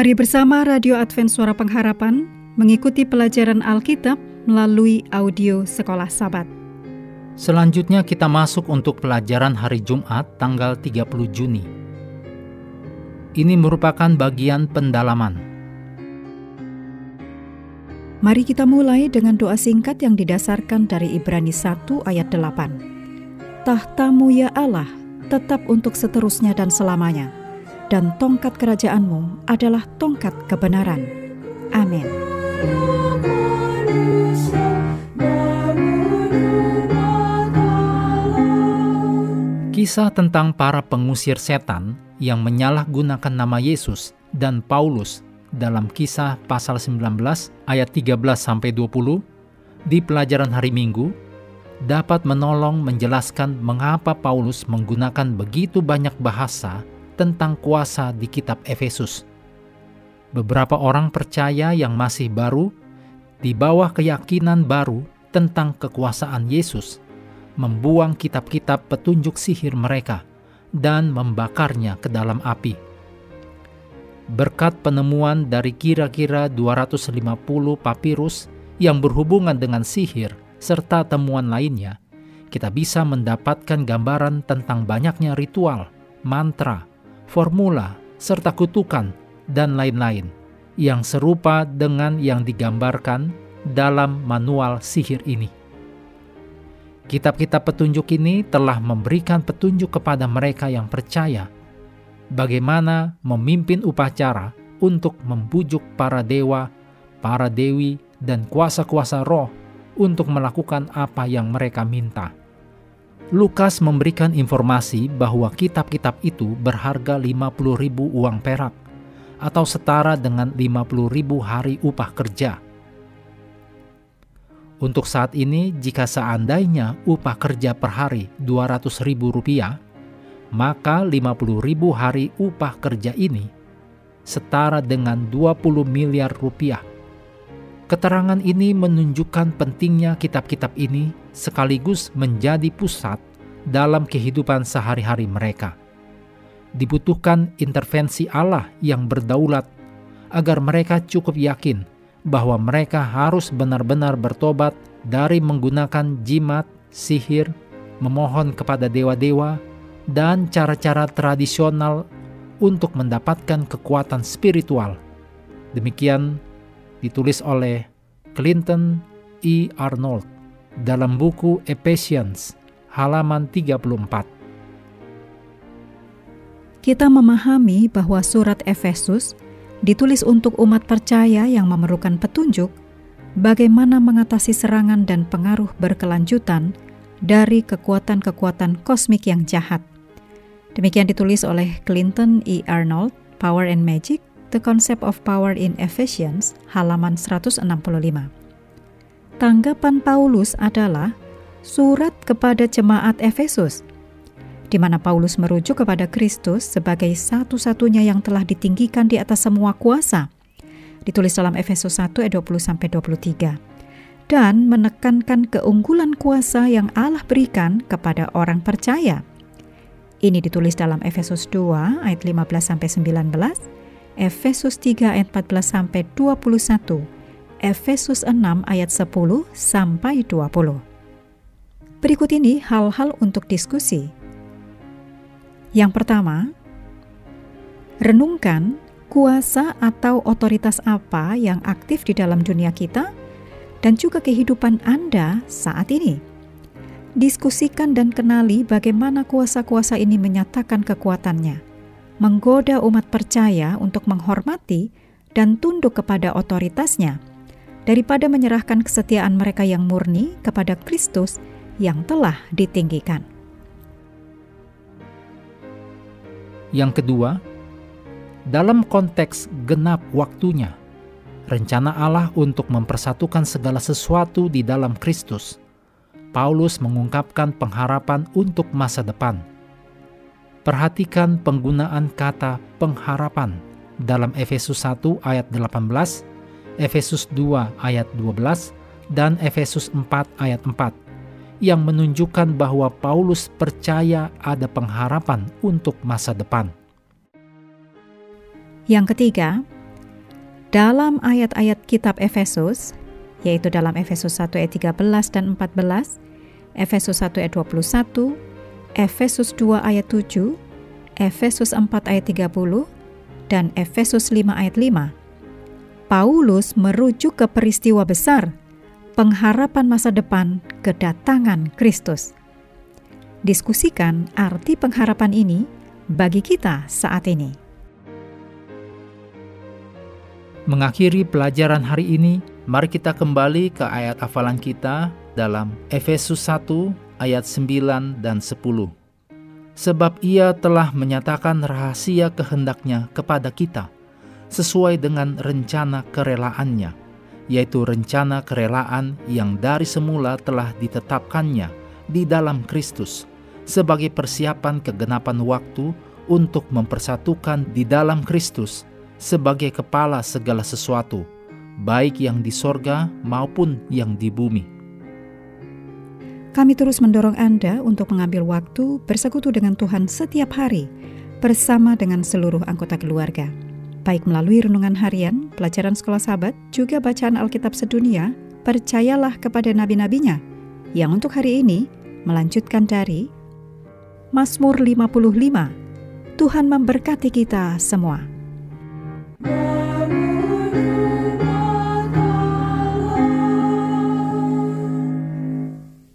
Mari bersama Radio Advent Suara Pengharapan mengikuti pelajaran Alkitab melalui audio Sekolah Sabat. Selanjutnya kita masuk untuk pelajaran hari Jumat tanggal 30 Juni. Ini merupakan bagian pendalaman. Mari kita mulai dengan doa singkat yang didasarkan dari Ibrani 1 ayat 8. Tahtamu ya Allah tetap untuk seterusnya dan selamanya, dan tongkat kerajaanmu adalah tongkat kebenaran. Amin. Kisah tentang para pengusir setan yang menyalahgunakan nama Yesus dan Paulus dalam kisah pasal 19 ayat 13 sampai 20 di pelajaran hari Minggu dapat menolong menjelaskan mengapa Paulus menggunakan begitu banyak bahasa tentang kuasa di kitab Efesus. Beberapa orang percaya yang masih baru di bawah keyakinan baru tentang kekuasaan Yesus membuang kitab-kitab petunjuk sihir mereka dan membakarnya ke dalam api. Berkat penemuan dari kira-kira 250 papirus yang berhubungan dengan sihir serta temuan lainnya, kita bisa mendapatkan gambaran tentang banyaknya ritual, mantra, formula, serta kutukan, dan lain-lain yang serupa dengan yang digambarkan dalam manual sihir ini. Kitab-kitab petunjuk ini telah memberikan petunjuk kepada mereka yang percaya bagaimana memimpin upacara untuk membujuk para dewa, para dewi, dan kuasa-kuasa roh untuk melakukan apa yang mereka minta. Lukas memberikan informasi bahwa kitab-kitab itu berharga 50 ribu uang perak atau setara dengan 50 ribu hari upah kerja untuk saat ini, jika seandainya upah kerja per hari Rp200.000, maka 50.000 hari upah kerja ini setara dengan 20 miliar rupiah. Keterangan ini menunjukkan pentingnya kitab-kitab ini sekaligus menjadi pusat dalam kehidupan sehari-hari mereka. Dibutuhkan intervensi Allah yang berdaulat agar mereka cukup yakin bahwa mereka harus benar-benar bertobat dari menggunakan jimat, sihir, memohon kepada dewa-dewa, dan cara-cara tradisional untuk mendapatkan kekuatan spiritual. Demikian ditulis oleh Clinton E. Arnold dalam buku Ephesians halaman 34. Kita memahami bahwa surat Efesus ditulis untuk umat percaya yang memerlukan petunjuk bagaimana mengatasi serangan dan pengaruh berkelanjutan dari kekuatan-kekuatan kosmik yang jahat. Demikian ditulis oleh Clinton E. Arnold, Power and Magic, The Concept of Power in Ephesians, halaman 165. Tanggapan Paulus adalah surat kepada jemaat Efesus di mana Paulus merujuk kepada Kristus sebagai satu-satunya yang telah ditinggikan di atas semua kuasa. Ditulis dalam Efesus 1 ayat 20 sampai 23. Dan menekankan keunggulan kuasa yang Allah berikan kepada orang percaya. Ini ditulis dalam Efesus 2 ayat 15 sampai 19, Efesus 3 ayat 14 sampai 21, Efesus 6 ayat 10 sampai 20. Berikut ini hal-hal untuk diskusi yang pertama, renungkan kuasa atau otoritas apa yang aktif di dalam dunia kita dan juga kehidupan Anda saat ini. Diskusikan dan kenali bagaimana kuasa-kuasa ini menyatakan kekuatannya, menggoda umat percaya untuk menghormati dan tunduk kepada otoritasnya, daripada menyerahkan kesetiaan mereka yang murni kepada Kristus yang telah ditinggikan. Yang kedua, dalam konteks genap waktunya, rencana Allah untuk mempersatukan segala sesuatu di dalam Kristus, Paulus mengungkapkan pengharapan untuk masa depan. Perhatikan penggunaan kata pengharapan dalam Efesus 1 ayat 18, Efesus 2 ayat 12, dan Efesus 4 ayat 4 yang menunjukkan bahwa Paulus percaya ada pengharapan untuk masa depan. Yang ketiga, dalam ayat-ayat kitab Efesus, yaitu dalam Efesus 1 ayat 13 dan 14, Efesus 1 ayat 21, Efesus 2 ayat 7, Efesus 4 ayat 30, dan Efesus 5 ayat 5. Paulus merujuk ke peristiwa besar, pengharapan masa depan kedatangan Kristus. Diskusikan arti pengharapan ini bagi kita saat ini. Mengakhiri pelajaran hari ini, mari kita kembali ke ayat hafalan kita dalam Efesus 1 ayat 9 dan 10. Sebab ia telah menyatakan rahasia kehendaknya kepada kita, sesuai dengan rencana kerelaannya, yaitu rencana kerelaan yang dari semula telah ditetapkannya di dalam Kristus, sebagai persiapan kegenapan waktu untuk mempersatukan di dalam Kristus sebagai kepala segala sesuatu, baik yang di sorga maupun yang di bumi. Kami terus mendorong Anda untuk mengambil waktu bersekutu dengan Tuhan setiap hari bersama dengan seluruh anggota keluarga. Baik melalui renungan harian, pelajaran sekolah sahabat, juga bacaan Alkitab sedunia, percayalah kepada nabi-nabinya, yang untuk hari ini melanjutkan dari Mazmur 55. Tuhan memberkati kita semua.